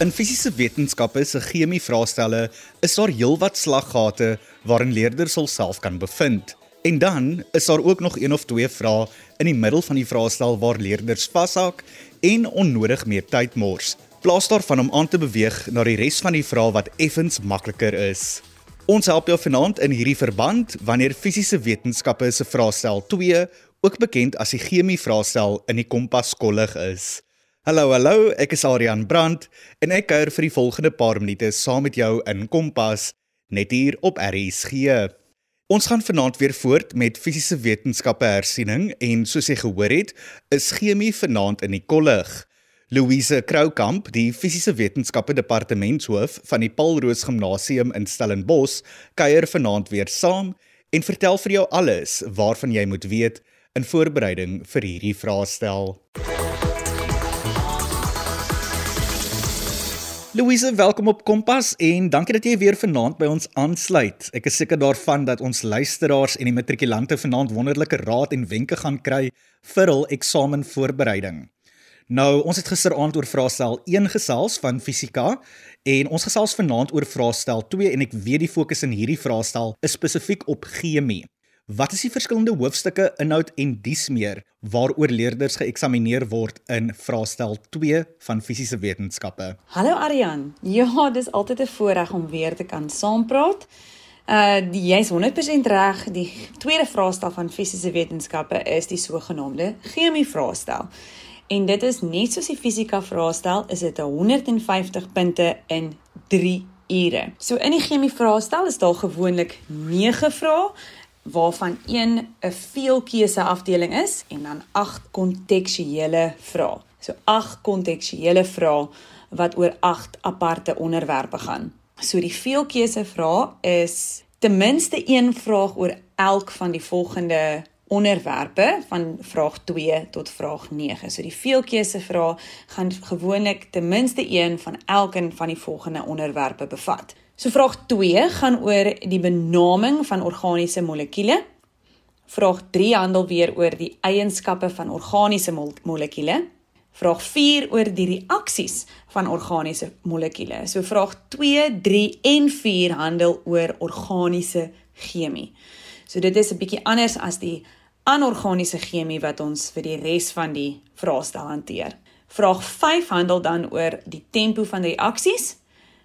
In fisiese wetenskappe se chemie vraestelle is daar heelwat slaggate waarin leerders hulself kan bevind. En dan is daar ook nog een of twee vrae in die middel van die vraestel waar leerders vashak en onnodig meer tyd mors. Plaas daarvan om aan te beweeg na die res van die vrae wat effens makliker is. Ons help jou vanaand in hierdie verband wanneer fisiese wetenskappe se vraestel 2, ook bekend as die chemie vraestel in die Kompas kollig is. Hallo, hallo, ek is Adrian Brandt en ek kuier vir die volgende paar minute saam met jou in Kompas net hier op RSG. Ons gaan vanaand weer voort met fisiese wetenskappe hersiening en soos jy gehoor het, is chemie vanaand in die kollig. Louise Kroukamp, die fisiese wetenskappe departementshoof van die Paul Roos Gimnasium in Stellenbosch, kuier vanaand weer saam en vertel vir jou alles waarvan jy moet weet in voorbereiding vir hierdie vraestel. Louise, welkom op Kompas en dankie dat jy weer vanaand by ons aansluit. Ek is seker daarvan dat ons luisteraars en die matrikulante vanaand wonderlike raad en wenke gaan kry vir hul eksamenvoorbereiding. Nou, ons het gisteraand oor vraestel 1 gesels van fisika en ons gesels vanaand oor vraestel 2 en ek weet die fokus in hierdie vraestel is spesifiek op chemie. Wat is die verskillende hoofstukke inhoud en dies meer waaroor leerders geëksamineer word in vraestel 2 van fisiese wetenskappe? Hallo Aryan. Ja, dis altyd 'n voorreg om weer te kan saampraat. Uh jy's 100% reg. Die tweede vraestel van fisiese wetenskappe is die sogenaamde chemie vraestel. En dit is net soos die fisika vraestel, is dit 150 punte in 3 ure. So in die chemie vraestel is daar gewoonlik 9 vrae waarvan een 'n veelkeuse afdeling is en dan 8 kontekstuele vrae. So 8 kontekstuele vrae wat oor 8 aparte onderwerpe gaan. So die veelkeuse vrae is ten minste een vraag oor elk van die volgende onderwerpe van vraag 2 tot vraag 9. So die veelkeuse vrae gaan gewoonlik ten minste een van elkeen van die volgende onderwerpe bevat. So vraag 2 gaan oor die benaming van organiese molekule. Vraag 3 handel weer oor die eienskappe van organiese mol molekule. Vraag 4 oor die reaksies van organiese molekule. So vraag 2, 3 en 4 handel oor organiese chemie. So dit is 'n bietjie anders as die anorganiese chemie wat ons vir die res van die vraestel hanteer. Vraag 5 handel dan oor die tempo van reaksies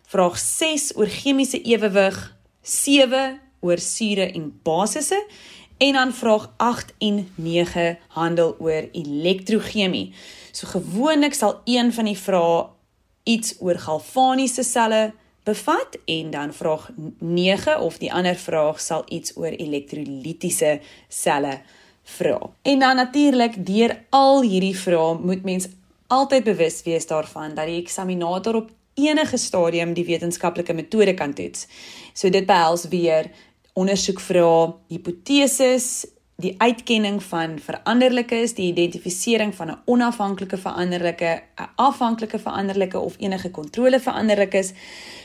Vraag 6 oor chemiese ewewig, 7 oor sure en basisse en dan vraag 8 en 9 handel oor elektrochemie. So gewoonlik sal een van die vrae iets oor galvaniese selle bevat en dan vraag 9 of die ander vraag sal iets oor elektrolitiese selle vra. En dan natuurlik deur al hierdie vrae moet mens altyd bewus wees daarvan dat die eksaminator op enige stadium die wetenskaplike metode kan toets. So dit behels weer ondersoek vra, hipoteses, die uitkenning van veranderlikes, die identifisering van 'n onafhanklike veranderlike, 'n afhanklike veranderlike of enige kontrole veranderlikes,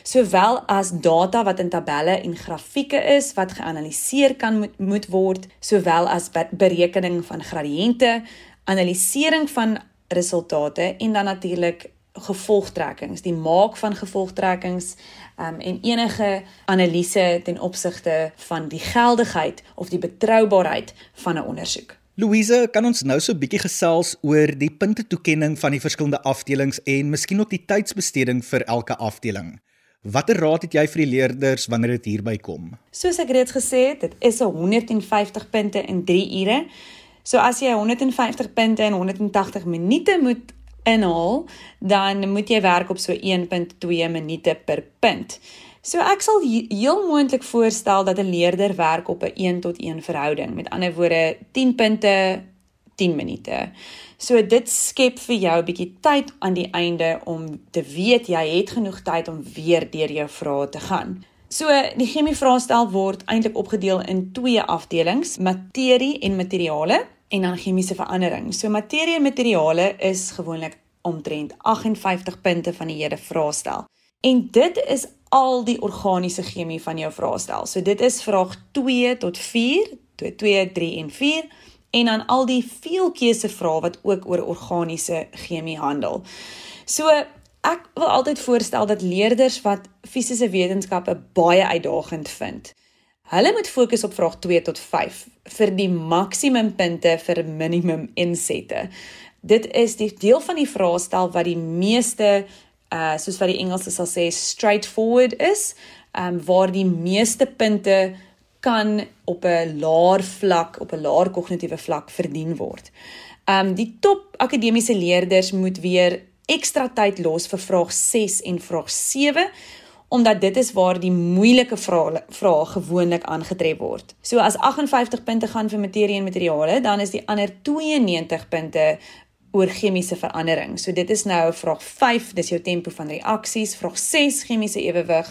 sowel as data wat in tabelle en grafieke is wat geanaliseer kan moet, moet word, sowel as berekening van gradiënte, analisering van resultate en dan natuurlik gevolgtrekkings, die maak van gevolgtrekkings um, en enige analise ten opsigte van die geldigheid of die betroubaarheid van 'n ondersoek. Louise, kan ons nou so 'n bietjie gesels oor die punte toekenning van die verskillende afdelings en miskien ook die tydsbesteding vir elke afdeling? Watter raad het jy vir die leerders wanneer dit hierby kom? Soos ek reeds gesê het, dit is 'n 150 punte in 3 ure. So as jy 150 punte in 180 minute moet inhaal, dan moet jy werk op so 1.2 minute per punt. So ek sal heel moontlik voorstel dat 'n leerder werk op 'n 1 tot 1 verhouding. Met ander woorde, 10 punte 10 minute. So dit skep vir jou 'n bietjie tyd aan die einde om te weet jy het genoeg tyd om weer deur jou vrae te gaan. So die chemie vraestel word eintlik opgedeel in twee afdelings: materie en materiale en dan chemiese verandering. So materie en materiale is gewoonlik omtrent 58 punte van die hele vraestel. En dit is al die organiese chemie van jou vraestel. So dit is vraag 2 tot 4, 2, 2, 3 en 4 en dan al die veelkeuse vrae wat ook oor organiese chemie handel. So Ek wil altyd voorstel dat leerders wat fisiese wetenskappe baie uitdagend vind, hulle moet fokus op vraag 2 tot 5 vir die maksimum punte vir minimum insette. Dit is die deel van die vraestel wat die meeste uh soos wat die Engelse sal sê straightforward is, um waar die meeste punte kan op 'n laer vlak, op 'n laer kognitiewe vlak verdien word. Um die top akademiese leerders moet weer ekstra tyd los vir vraag 6 en vraag 7 omdat dit is waar die moeilike vrae vrae gewoonlik aangetref word. So as 58 punte gaan vir materie en materiale, dan is die ander 92 punte oor chemiese verandering. So dit is nou vraag 5, dis jou tempo van reaksies, vraag 6 chemiese ewewig,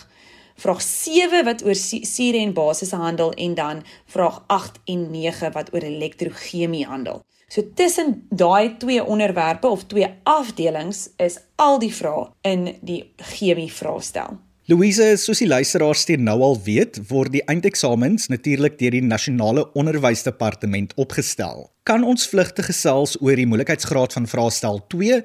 vraag 7 wat oor sure en basisse handel en dan vraag 8 en 9 wat oor elektrochemie handel. So tussen daai twee onderwerpe of twee afdelings is al die vrae in die chemie vraestel. Louise, soos die luisteraars steeds nou al weet, word die eindeksamens natuurlik deur die Nasionale Onderwysdepartement opgestel. Kan ons vlugtig gesels oor die moeilikheidsgraad van vraestel 2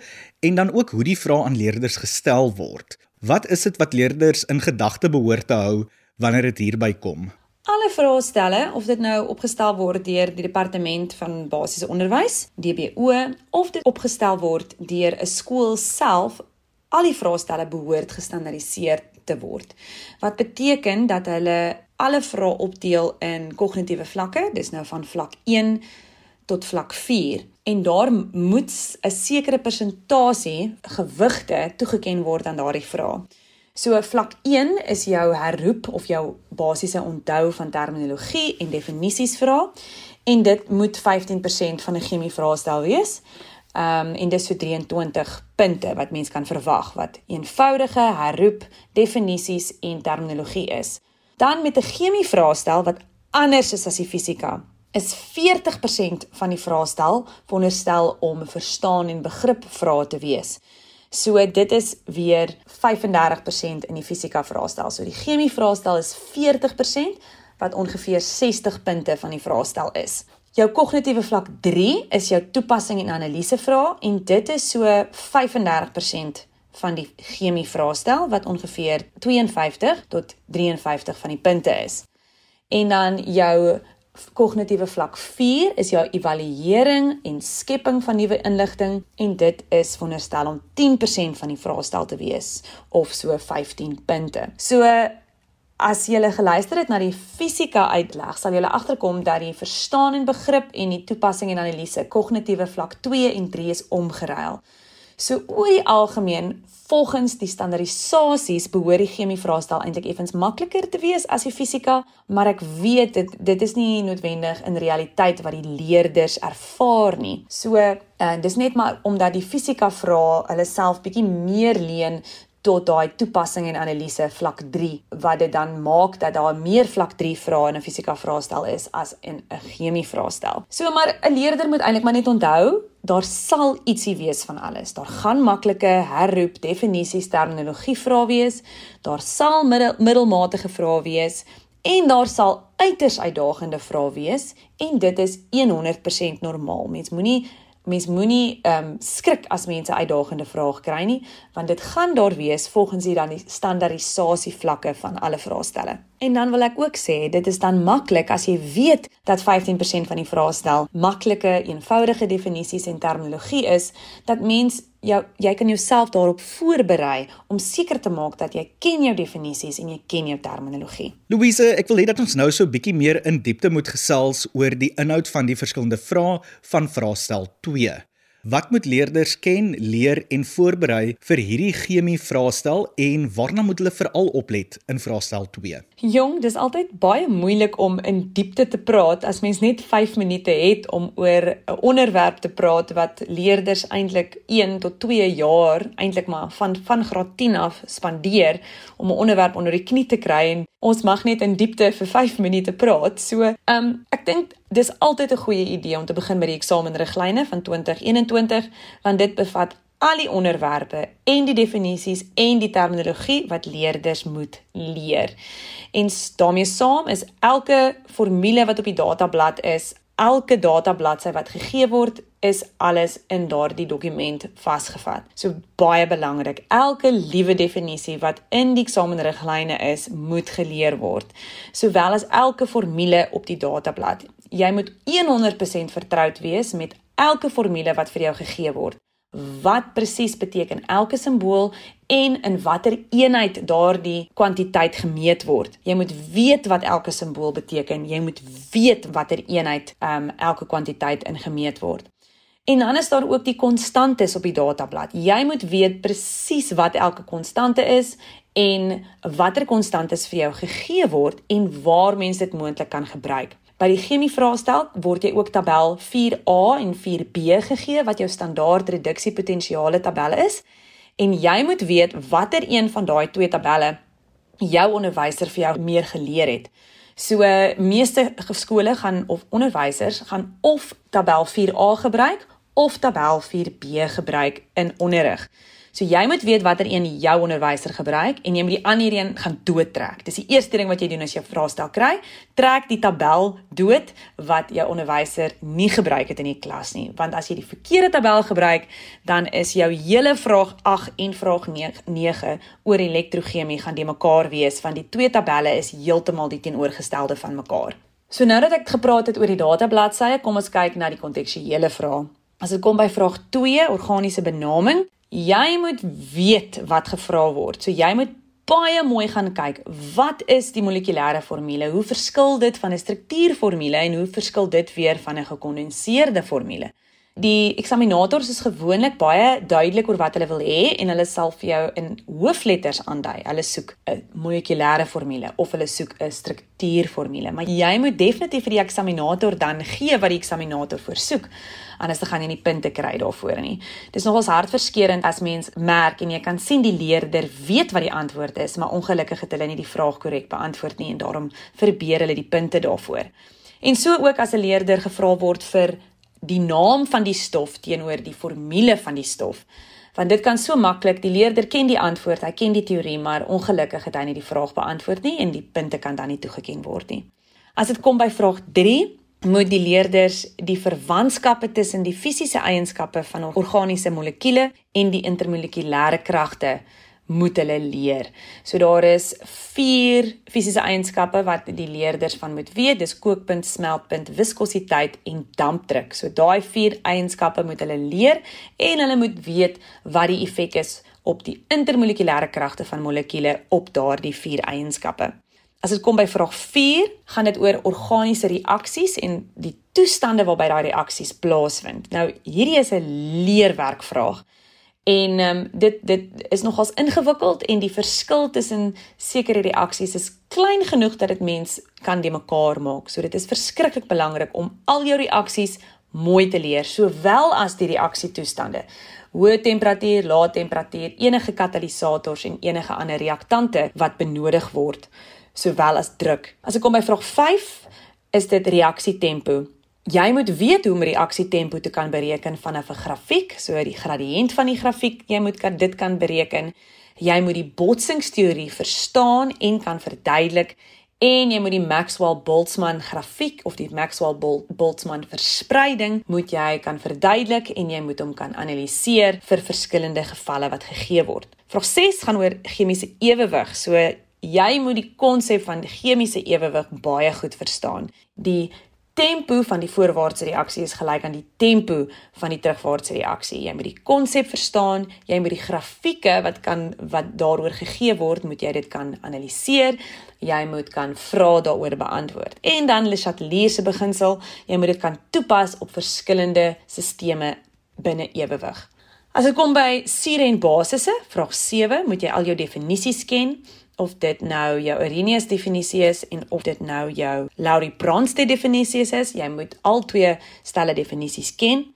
en dan ook hoe die vrae aan leerders gestel word? Wat is dit wat leerders in gedagte behoort te hou wanneer dit hierby kom? Alle vraestelle, of dit nou opgestel word deur die Departement van Basiese Onderwys, DBO, of dit opgestel word deur 'n skool self, al die vraestelle behoort gestandardiseer te word. Wat beteken dat hulle alle vrae opdeel in kognitiewe vlakke, dis nou van vlak 1 tot vlak 4 en daar moet 'n sekere persentasie gewigte toegeken word aan daardie vrae. So vlak 1 is jou herroep of jou basiese onthou van terminologie en definisies vra en dit moet 15% van 'n chemie vraestel wees. Ehm um, en dis so 23 punte wat mens kan verwag wat eenvoudige herroep, definisies en terminologie is. Dan met 'n chemie vraestel wat anders is as die fisika, is 40% van die vraestel veronderstel om verstaan en begrip vrae te wees. So dit is weer 35% in die fisika vraestel. So die chemie vraestel is 40% wat ongeveer 60 punte van die vraestel is. Jou kognitiewe vlak 3 is jou toepassing en analise vrae en dit is so 35% van die chemie vraestel wat ongeveer 52 tot 53 van die punte is. En dan jou kognitiewe vlak 4 is jou evaluering en skepping van nuwe inligting en dit is veronderstel om 10% van die vraestel te wees of so 15 punte. So As jy geluister het na die fisika uitleg, sal jy agterkom dat die verstaan en begrip en die toepassing en analise kognitiewe vlak 2 en 3 is omgeruil. So oor die algemeen, volgens die standaardisasies behoort die chemie vraestel eintlik effens makliker te wees as die fisika, maar ek weet dit dit is nie noodwendig in realiteit wat die leerders ervaar nie. So, en uh, dis net maar omdat die fisika vrae hulle self bietjie meer leen tot daai toepassing en analise vlak 3 wat dit dan maak dat daar meer vlak 3 vrae in 'n fisika vraestel is as in 'n chemie vraestel. So maar 'n leerder moet eintlik maar net onthou, daar sal ietsie wees van alles. Daar gaan maklike herroep, definisies, terminologie vrae wees. Daar sal middel, middelmatige vrae wees en daar sal uiters uitdagende vrae wees en dit is 100% normaal. Mens moenie mens moenie ehm um, skrik as mense uitdagende vrae kry nie, want dit gaan daar wees volgens hier dan die standaardisasie vlakke van alle vraestelle. En dan wil ek ook sê, dit is dan maklik as jy weet dat 15% van die vraestel maklike, eenvoudige definisies en terminologie is, dat mens jou jy kan jouself daarop voorberei om seker te maak dat jy ken jou definisies en jy ken jou terminologie. Louise, ek wil hê dat ons nou so 'n bietjie meer in diepte moet gesels oor die inhoud van die verskillende vrae van vraestel 2. Wat moet leerders ken, leer en voorberei vir hierdie chemie vraestel en waarna moet hulle veral oplet in vraestel 2? Jong, dis altyd baie moeilik om in diepte te praat as mens net 5 minute het om oor 'n onderwerp te praat wat leerders eintlik 1 tot 2 jaar eintlik maar van van graad 10 af spandeer om 'n onderwerp onder die knie te kry en ons mag net in diepte vir 5 minute praat. So, ehm um, ek dink dis altyd 'n goeie idee om te begin met die eksamenriglyne van 2021 want dit bevat al die onderwerpe en die definisies en die terminologie wat leerders moet leer. En daarmee saam is elke formule wat op die datablad is elke databladsy wat gegee word is alles in daardie dokument vasgevat. So baie belangrik, elke liewe definisie wat in die eksamenriglyne is, moet geleer word, sowel as elke formule op die datablad. Jy moet 100% vertroud wees met elke formule wat vir jou gegee word wat presies beteken elke simbool en in watter eenheid daardie kwantiteit gemeet word. Jy moet weet wat elke simbool beteken. Jy moet weet watter eenheid um elke kwantiteit ingemeet word. En dan is daar ook die konstantes op die datablad. Jy moet weet presies wat elke konstante is en watter konstantes vir jou gegee word en waar mens dit moontlik kan gebruik. By die chemie vraestel word jy ook tabel 4A en 4B gegee wat jou standaard reduksiepotensiale tabelle is en jy moet weet watter een van daai twee tabelle jou onderwyser vir jou meer geleer het. So meeste skole gaan of onderwysers gaan of tabel 4A gebruik of tabel 4B gebruik in onderrig. So jy moet weet watter een jou onderwyser gebruik en jy moet die ander een gaan doodtrek. Dis die eerste ding wat jy doen as jy 'n vraestel kry. Trek die tabel dood wat jou onderwyser nie gebruik het in die klas nie, want as jy die verkeerde tabel gebruik, dan is jou hele vraag 8 en vraag 9 oor elektrochemie gaan die mekaar wees want die twee tabelle is heeltemal die teenoorgestelde van mekaar. So nou dat ek gepraat het oor die databladsye, kom ons kyk na die kontekstuele vrae. As dit kom by vraag 2, organiese benaming, jy moet weet wat gevra word. So jy moet baie mooi gaan kyk. Wat is die molekulêre formule? Hoe verskil dit van 'n struktuurformule en hoe verskil dit weer van 'n gekondenseerde formule? Die eksaminators is gewoonlik baie duidelik oor wat hulle wil hê en hulle sal vir jou in hoofletters aandui. Hulle soek 'n molekulêre formule of hulle soek 'n struktuurformule, maar jy moet definitief vir die eksaminator dan gee wat die eksaminator voorsoek. Anders dan gaan jy nie punte kry daarvoor nie. Dis nogals hartverskeurende as mens merk en jy kan sien die leerder weet wat die antwoord is, maar ongelukkig het hulle nie die vraag korrek beantwoord nie en daarom verbeur hulle die punte daarvoor. En so ook as 'n leerder gevra word vir die naam van die stof teenoor die formule van die stof. Want dit kan so maklik, die leerder ken die antwoord, hy ken die teorie, maar ongelukkig het hy nie die vraag beantwoord nie en die punte kan dan nie toegeken word nie. As dit kom by vraag 3, moet die leerders die verwantskappe tussen die fisiese eienskappe van organiese molekules en die intermolekulêre kragte moet hulle leer. So daar is 4 fisiese eienskappe wat die leerders van moet weet. Dis kookpunt, smeltpunt, viskositeit en dampdruk. So daai 4 eienskappe moet hulle leer en hulle moet weet wat die effek is op die intermolekulêre kragte van molekules op daardie 4 eienskappe. As dit kom by vraag 4, gaan dit oor organiese reaksies en die toestande waarby daai reaksies plaasvind. Nou hierdie is 'n leerwerkvraag. En ehm um, dit dit is nogals ingewikkeld en die verskil tussen sekere reaksies is klein genoeg dat dit mens kan die mekaar maak. So dit is verskriklik belangrik om al jou reaksies mooi te leer, sowel as die reaksietoestande. Hoë temperatuur, lae temperatuur, enige katalisators en enige ander reaktante wat benodig word, sowel as druk. As ek kom by vraag 5, is dit reaksietempo. Jy moet weet hoe om reaksietempo te kan bereken vanaf 'n grafiek, so die gradiënt van die grafiek, jy moet kan dit kan bereken. Jy moet die botsingsteorie verstaan en kan verduidelik en jy moet die Maxwell-Boltzmann grafiek of die Maxwell-Boltzmann verspreiding moet jy kan verduidelik en jy moet hom kan analiseer vir verskillende gevalle wat gegee word. Vraag 6 gaan oor chemiese ewewig. So jy moet die konsep van chemiese ewewig baie goed verstaan. Die tempo van die voorwaartse reaksie is gelyk aan die tempo van die terugwaartse reaksie. Jy moet die konsep verstaan, jy moet die grafieke wat kan wat daaroor gegee word, moet jy dit kan analiseer. Jy moet kan vra daaroor beantwoord. En dan Le Chatelier se beginsel, jy moet dit kan toepas op verskillende sisteme binne ewewig. As dit kom by sure en basisse, vraag 7, moet jy al jou definisies ken of dit nou jou Arrhenius definisie is en of dit nou jou Laurie-Bronsted definisie is, jy moet al twee stelle definisies ken.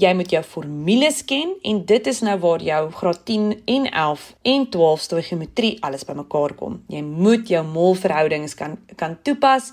Jy moet jou formules ken en dit is nou waar jou graad 10 en 11 en 12 stoichiometrie alles bymekaar kom. Jy moet jou molverhoudings kan kan toepas.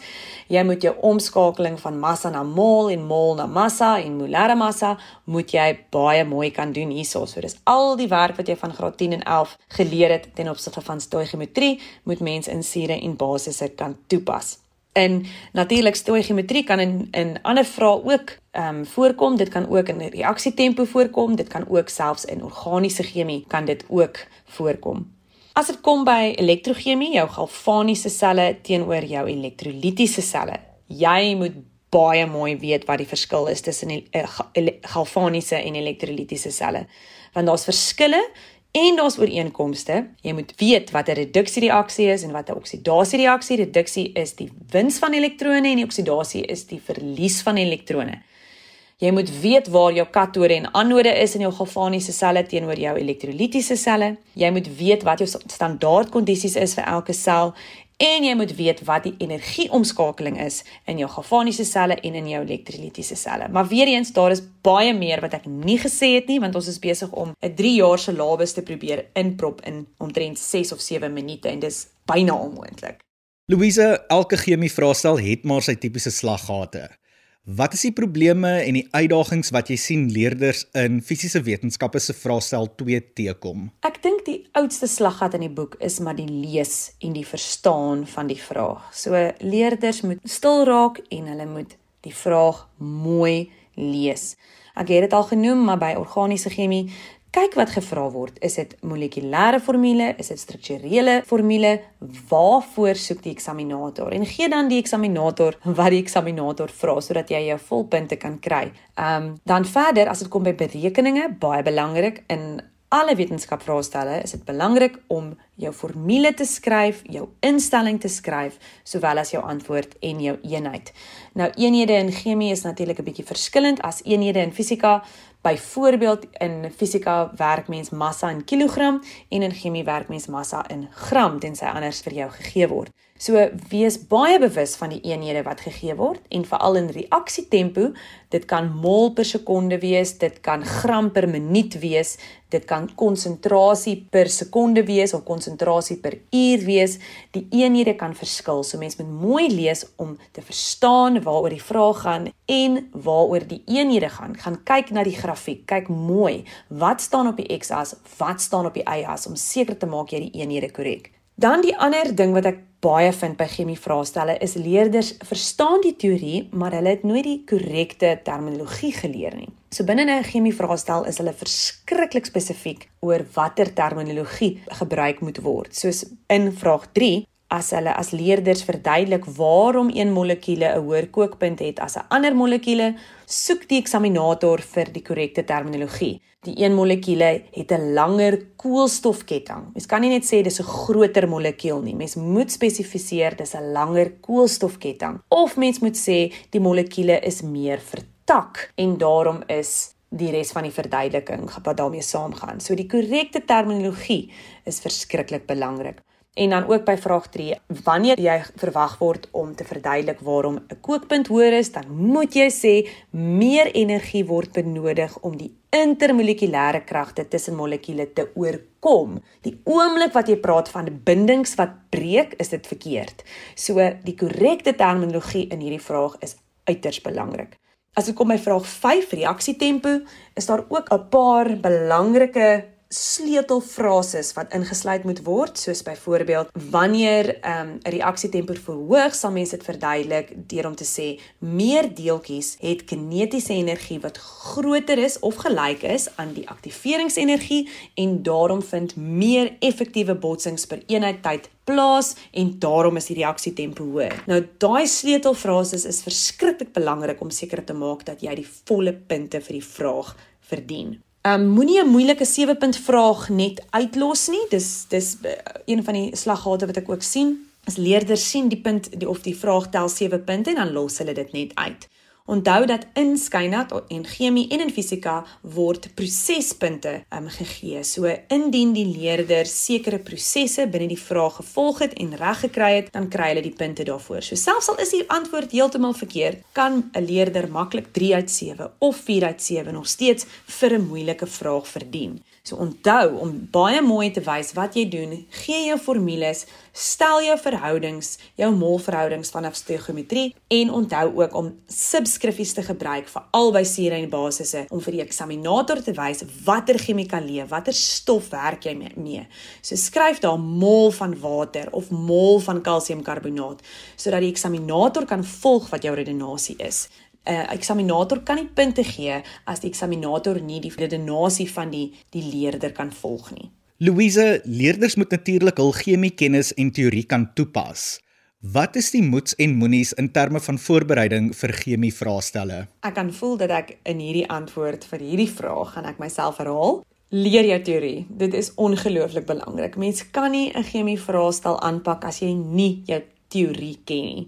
Jy moet jou omskakeling van massa na mol en mol na massa en molare massa moet jy baie mooi kan doen hierso. So dis al die werk wat jy van graad 10 en 11 geleer het ten opsigte van stoichiometrie moet mens in sure en basisse kan toepas. En natuurlik stoïgeometrie kan in in ander vrae ook ehm um, voorkom. Dit kan ook in reaksietempo voorkom. Dit kan ook selfs in organiese chemie kan dit ook voorkom. As dit kom by elektrochemie, jou galvaniese selle teenoor jou elektrolitiese selle. Jy moet baie mooi weet wat die verskil is tussen die uh, galvaniese en elektrolitiese selle. Want daar's verskille en daar's ooreenkomste. Jy moet weet wat 'n reduksiereaksie is en wat 'n oksidasiereaksie. Reduksie is die wins van elektrone en die oksidasie is die verlies van elektrone. Jy moet weet waar jou katode en anode is in jou galvaniese selle teenoor jou elektrolitiese selle. Jy moet weet wat jou standaardkondisies is vir elke sel en jy moet weet wat die energieomskakeling is in jou galvaniese selle en in jou elektrolitiese selle. Maar weer eens, daar is baie meer wat ek nie gesê het nie want ons is besig om 'n 3 jaar se labes te probeer inprop in omtrent 6 of 7 minute en dis byna onmoontlik. Louise, elke chemie vraestel het maar sy tipiese slaggate. Wat is die probleme en die uitdagings wat jy sien leerders in fisiese wetenskappe se vraestel 2 teekom? Ek dink die oudste slaggat in die boek is maar die lees en die verstaan van die vraag. So leerders moet stil raak en hulle moet die vraag mooi lees. Ek het dit al genoem, maar by organiese chemie kyk wat gevra word. Is dit molekulêre formule? Is dit strukturele formule? Waarvoor soek die eksaminator? En gee dan die eksaminator wat die eksaminator vra sodat jy jou volpunte kan kry. Ehm um, dan verder as dit kom by berekeninge, baie belangrik in alle wetenskapvraestelle is dit belangrik om jou formule te skryf, jou instelling te skryf, sowel as jou antwoord en jou eenheid. Nou eenhede in chemie is natuurlik 'n bietjie verskillend as eenhede in fisika. Byvoorbeeld in fisika werk mens massa in kilogram en in chemie werk mens massa in gram tensy anders vir jou gegee word. So wees baie bewus van die eenhede wat gegee word en veral in reaksietempo, dit kan mol per sekonde wees, dit kan gram per minuut wees, dit kan konsentrasie per sekonde wees of konsentrasie per uur wees. Die eenhede kan verskil. So mense moet mooi lees om te verstaan waaroor die vraag gaan en waaroor die eenhede gaan. Gaan kyk na die grafiek, kyk mooi wat staan op die x-as, wat staan op die y-as om seker te maak jy die eenhede korrek. Dan die ander ding wat ek baie vind by chemie vraestelle is leerders verstaan die teorie, maar hulle het nooit die korrekte terminologie geleer nie. So binne 'n chemie vraestel is hulle verskriklik spesifiek oor watter terminologie gebruik moet word. Soos in vraag 3 as hulle as leerders verduidelik waarom een molekuule 'n hoër kookpunt het as 'n ander molekuule, soek die eksaminator vir die korrekte terminologie. Die een molekuule het 'n langer koolstofketting. Mens kan nie net sê dis 'n groter molekuul nie. Mens moet spesifiseer dis 'n langer koolstofketting. Of mens moet sê die molekuule is meer vertak en daarom is die res van die verduideliking wat daarmee saamgaan. So die korrekte terminologie is verskriklik belangrik. En dan ook by vraag 3, wanneer jy verwag word om te verduidelik waarom 'n kookpunt hoër is, dan moet jy sê meer energie word benodig om die intermolekulêre kragte tussen molekules te oorkom. Die oomblik wat jy praat van bindings wat breek, is dit verkeerd. So die korrekte terminologie in hierdie vraag is uiters belangrik. As ek kom by vraag 5, reaksietempo, is daar ook 'n paar belangrike sleutelfrases wat ingesluit moet word soos byvoorbeeld wanneer ehm, 'n um, reaksietempo verhoog sal mense dit verduidelik deur om te sê meer deeltjies het kinetiese energie wat groter is of gelyk is aan die aktiveringsenergie en daarom vind meer effektiewe botsings per eenheid tyd plaas en daarom is die reaksietempo hoër. Nou daai sleutelfrases is verskriklik belangrik om seker te maak dat jy die volle punte vir die vraag verdien. Um moenie 'n moeilike 7 punt vraag net uitlos nie. Dis dis uh, een van die slaggate wat ek ook sien. As leerders sien die punt die of die vraag tel 7 punte en dan los hulle dit net uit. Onthou dat in skynat en chemie en in fisika word prosespunte um, gegee. So indien die leerder sekere prosesse binne die vraag gevolg het en reg gekry het, dan kry hulle die punte daarvoor. So selfs al is die antwoord heeltemal verkeerd, kan 'n leerder maklik 3 uit 7 of 4 uit 7 nog steeds vir 'n moeilike vraag verdien. So onthou om baie mooi te wys wat jy doen, gee jou formules, stel jou verhoudings, jou molverhoudings vanaf stoigometrie en onthou ook om subskrifies te gebruik vir albei sure en basisse om vir die eksaminator te wys watter chemikalie, watter stof werk jy mee. So skryf daar mol van water of mol van kalsiumkarbonaat sodat die eksaminator kan volg wat jou redenasie is. 'n uh, eksaminator kan nie punte gee as die eksaminator nie die redenasie van die die leerder kan volg nie. Louise, leerders moet natuurlik hul chemie kennis en teorie kan toepas. Wat is die moets en moenies in terme van voorbereiding vir chemie vraestelle? Ek kan voel dat ek in hierdie antwoord vir hierdie vraag gaan ek myself herhaal. Leer jou teorie. Dit is ongelooflik belangrik. Mens kan nie 'n chemie vraestel aanpak as jy nie jou teorie ken nie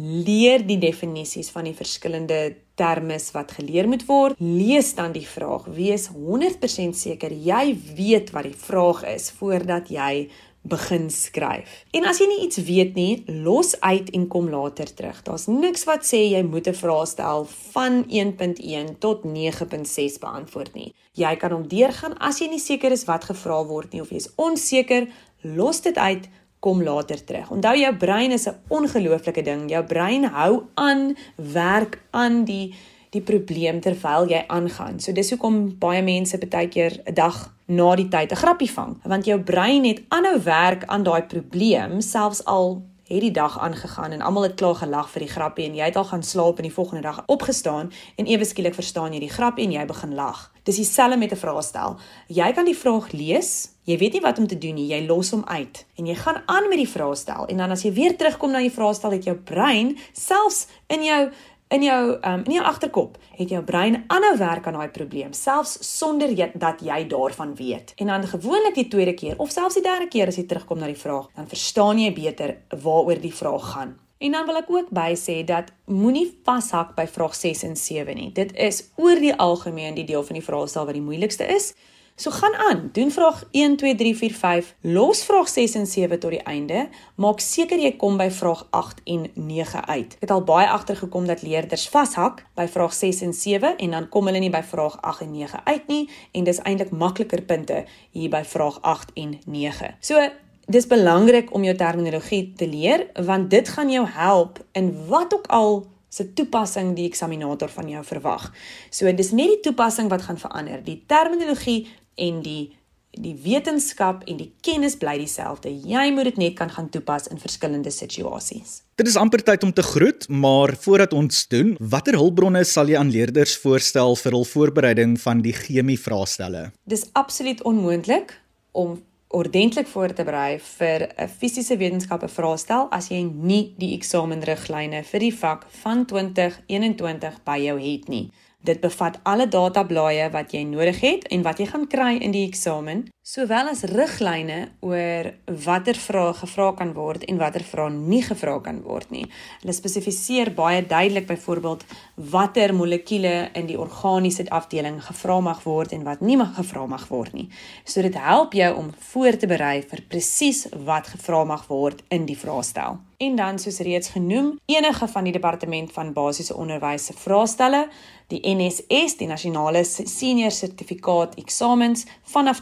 leer die definisies van die verskillende terme wat geleer moet word. Lees dan die vraag. Wees 100% seker jy weet wat die vraag is voordat jy begin skryf. En as jy nie iets weet nie, los uit en kom later terug. Daar's niks wat sê jy moet 'n vraag stel van 1.1 tot 9.6 beantwoord nie. Jy kan hom deurgaan as jy nie seker is wat gevra word nie of jy is onseker, los dit uit kom later terug. Onthou jou brein is 'n ongelooflike ding. Jou brein hou aan werk aan die die probleem terwyl jy aangaan. So dis hoekom baie mense baie keer 'n dag na die tyd 'n grappie vang, want jou brein het aanhou werk aan daai probleem selfs al het die dag aangegaan en almal het klaar gelag vir die grappie en jy het al gaan slaap en die volgende dag opgestaan en ewe skielik verstaan jy die grappie en jy begin lag. Dis dieselfde met 'n vraestel. Jy kan die vraag lees, jy weet nie wat om te doen nie, jy los hom uit en jy gaan aan met die vraestel en dan as jy weer terugkom na die vraestel het jou brein selfs in jou in jou um, in jou agterkop het jou brein aanhou werk aan daai probleem selfs sonder jy, dat jy daarvan weet. En dan gewoonlik die tweede keer of selfs die derde keer as jy terugkom na die vraag, dan verstaan jy beter waaroor die vraag gaan. En dan wil ek ook by sê dat moenie vashak by vraag 6 en 7 nie. Dit is oor die algemeen die deel van die vraestel wat die moeilikste is. So gaan aan, doen vraag 1 2 3 4 5, los vraag 6 en 7 tot die einde, maak seker jy kom by vraag 8 en 9 uit. Ek het al baie agtergekom dat leerders vashak by vraag 6 en 7 en dan kom hulle nie by vraag 8 en 9 uit nie en dis eintlik makliker punte hier by vraag 8 en 9. So Dis belangrik om jou terminologie te leer want dit gaan jou help in wat ook al se toepassing die eksaminator van jou verwag. So dis net die toepassing wat gaan verander. Die terminologie en die die wetenskap en die kennis bly dieselfde. Jy moet dit net kan gaan toepas in verskillende situasies. Dit is amper tyd om te groet, maar voordat ons doen, watter hulpbronne sal jy aan leerders voorstel vir hul voorbereiding van die chemie vraestelle? Dis absoluut onmoontlik om ordentlik voor te berei vir 'n fisiese wetenskappe vraestel as jy nie die eksamenriglyne vir die vak van 2021 by jou het nie. Dit bevat alle datablaaie wat jy nodig het en wat jy gaan kry in die eksamen, sowel as riglyne oor watter vrae gevra kan word en watter vrae nie gevra kan word nie. Hulle spesifiseer baie duidelik byvoorbeeld watter molekuule in die organiese afdeling gevra mag word en wat nie mag gevra mag word nie. So dit help jou om voor te berei vir presies wat gevra mag word in die vraestel. En dan soos reeds genoem, enige van die departement van basiese onderwys se vraestelle Die NSS, die Nasionale Senior Sertifikaat Eksamens vanaf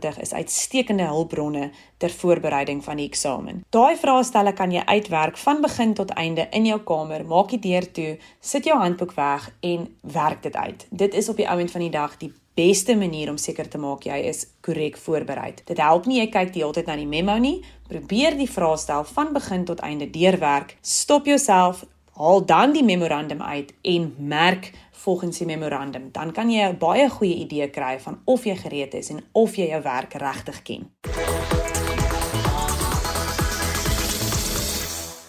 2020 is uitstekende hulpbronne ter voorbereiding van die eksamen. Daai vraestelle kan jy uitwerk van begin tot einde in jou kamer. Maak die deur toe, sit jou handboek weg en werk dit uit. Dit is op die ouend van die dag die beste manier om seker te maak jy is korrek voorberei. Dit help nie jy kyk die hele tyd na die memo nie. Probeer die vraestel van begin tot einde deurwerk. Stop jouself, haal dan die memorandum uit en merk volgens die memorandum. Dan kan jy 'n baie goeie idee kry van of jy gereed is en of jy jou werk regtig ken.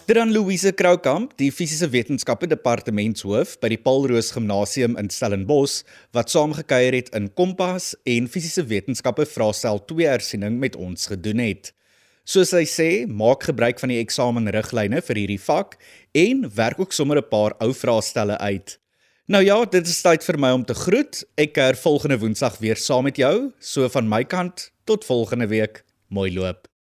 Dit aan Louise Kroukamp, die fisiese wetenskappe departementshoof by die Paul Roos Gimnasium in Stellenbosch, wat saamgekuier het in Kompas en fisiese wetenskappe vraestel 2 hersiening met ons gedoen het. Soos hy sê, maak gebruik van die eksamenriglyne vir hierdie vak en werk ook sommer 'n paar ou vraestelle uit. Nou ja, dit is tyd vir my om te groet. Ek keer volgende Woensdag weer saam met jou. So van my kant, tot volgende week. Mooi loop.